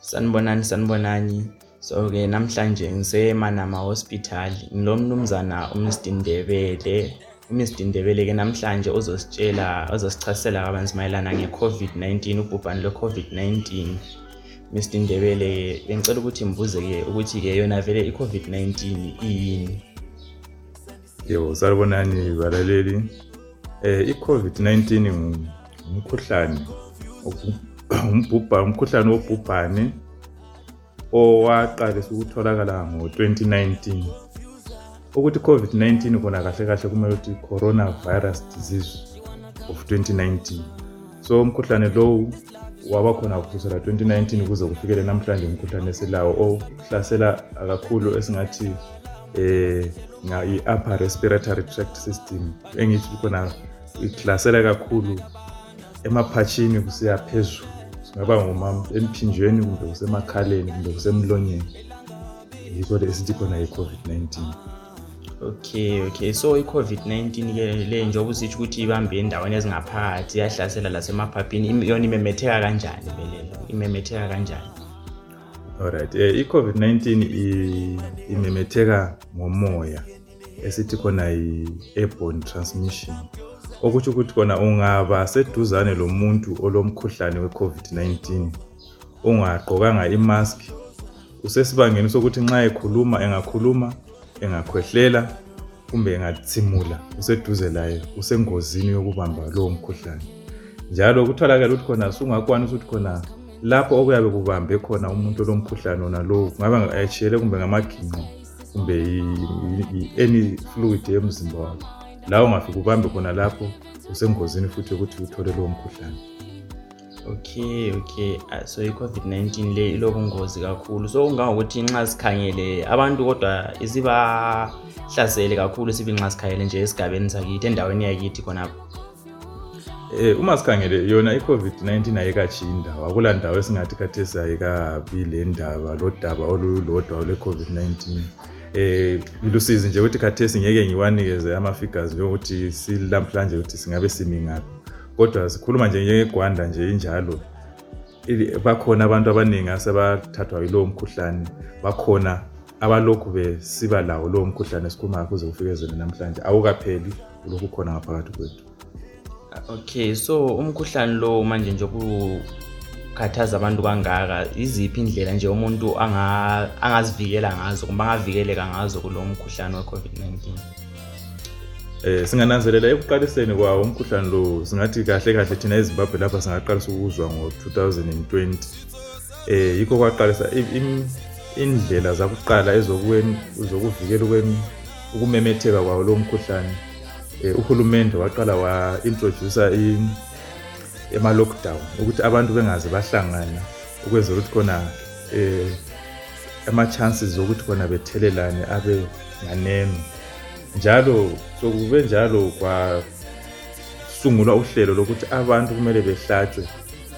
Sanibonani sanibonani. So ke namhlanje ngiseManama Hospital ngilo mnumzana uMr Ndebele. uMr Ndebele ke namhlanje uzositshela uzosichasisela kabanzi mayelana ngeCovid-19 ubhubhane lweCovid-19. Mr Ndebele bengicela ukuthi mbuze ke ukuthi ke yona vele iCovid-19 iyini? Yebo, salibonani balaleli. Eh iCovid-19 ngumkhuhlane umbhubhane umkhuhlane wobhubhane owaqalisa ukutholakala ngo-2019 ukuthi covid-19 kona kahle kahle kumele ukuthi coronavirus disease of 2019 so umkhuhlane lowu waba khona kusukela 2019 kuze kufikele namhlanje umkhuhlane esilawo ohlasela kakhulu esingathi eh i-upper respiratory tract system engithi khona ihlasela kakhulu emaphatshini kusiya phezulu. Singaba ngumama emphinjweni kumbe kusemakhaleni kumbe kusemlonyeni. Yikho esithi khona i-covid-19 Okay okay. So iCovid-19 ke le njengoba usitsho ukuthi ibambe endaweni ezingaphakathi iyahlasela lasemaphaphini. Yona imemetheka kanjani vele imemetheka kanjani? Alright eh, i-covid-19 imemetheka ngomoya esithi khona i-airborne transmission okutsho ukuthi khona ungaba seduzane lomuntu olomkhuhlane we-covid-19 ungagqokanga imask usesibangeni sokuthi nxa ekhuluma engakhuluma engakhwehlela kumbe engathimula useduze laye usengozini yokubamba lowo mkhuhlane. Njalo kutholakala ukuthi khona sungakwanisa ukuthi khona lapho okuyabe kubambe khona umuntu olomkhuhlane wona lowo kungaba etshiyele kumbe ngamaginqo kumbe any fluid yemzimba wakhe. La ungafika ubambe khona lapho usengozini futhi yokuthi uthole lowo mkhuhlane. Okay okay. So i-covid-19 le ilobungozi kakhulu. So kungangokuthi nxa sikhangele abantu kodwa isibahlasele kakhulu sibi nxa sikhangele nje esigabeni sakithi endaweni yakithi khonapho. Um uma sikhangele yona i-covid-19 ayikatshiyi indawo. Akula ndawo esingathi khathesi ayikabi le ndaba lodaba olulodwa lwe-covid-19 eh ilusizi nje ukuthi khathesi ngeke ngiwanikeze ama-figures yokuthi silamhlanje ukuthi singabe simi ngaphi. Kodwa sikhuluma nje njengegwanda nje injalo. Bakhona abantu abaningi asebathathwa yilowo mkhuhlane. Bakhona abalokhu besiba lawo lowo mkhuhlane esikhuluma kuze kufikezele namhlanje. Awukapheli ulokhu khona ngaphakathi kwethu. Okay so umkhuhlane lo manje njengoba ukhathaza abantu kangaka? Iziphi indlela nje umuntu angazivikela ngazo kumbe angavikeleka ngazo kulo mkhuhlane we-covid-19 eh singananzelela ekuqaliseni kwawo umkhuhlane lo singathi kahle kahle thina ezimbabwe lapha singaqalisa ukuzwa ngo-2020 eh yikho kwaqalisa indlela zakuqala ezokuvikela ukumemetheka kwawo lowo mkhuhlane. Eh uhulumende waqala wa-introducer ema-lockdown ukuthi abantu bengaze bahlangana ukwenzela ukuthi khona eh ama-chances zokuthi khona bethelelane abe nganeno njalo sokube njalo kwasungulwa uhlelo lokuthi abantu kumele behlatshwe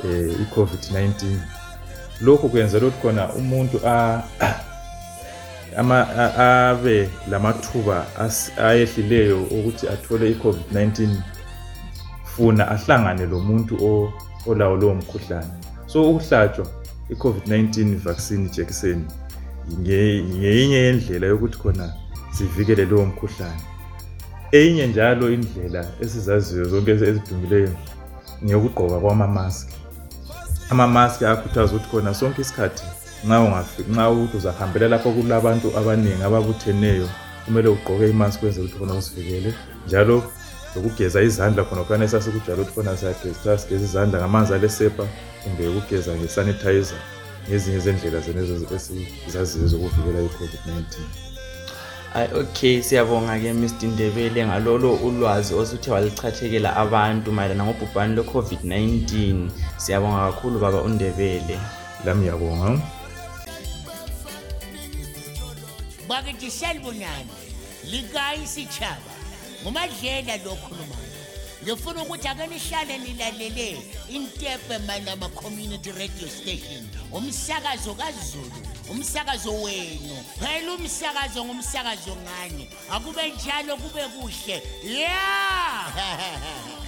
eh i-covid-19 lokhu kuyenzela ukuthi khona umuntu abe lamathuba ayehlileyo ukuthi athole i-covid-19 funa ahlangane lomuntu olawo lowo mkhuhlane. So ukuhlatshwa i-covid-19 vaccine ijekiseni ngeyinye yendlela yokuthi khona sivikele lowo mkhuhlane. Eyinye njalo indlela esizaziyo zonke ezidumileyo ngeyokugqoka kwamamaski amamaski akhuthaza ukuthi khona sonke isikhathi nxa nxa ukuthi uzahambela lapho kulabantu abaningi ababutheneyo kumele ugqoke imaski kwenzela ukuthi khona usivikele njalo lokugeza izandla khona khona esasikujala ukuthi khona sigeza izandla ngamanzi alesepa kumbe ukugeza ngesanitizer ngezinye zendlela zenezo esizaziyo zokuvikela i-covid-19 Ay okay siyabonga ke Mr Ndebele ngalolo ulwazi osuthe walichathekela abantu mayelana ngobhubhane lwe-COVID-19 siyabonga kakhulu baba uNdebele. Lami ngiyabonga bakithi salibonani likayi sitshaba ngumadlela lo khulumayo ngifuna ukuthi ake nihlale nilalele intepe manama community radio station. Umsakazo kazulu umsakazo wenu. Phela umsakazo ngumsakazo ngani? Akube njalo kube kuhle. Ya!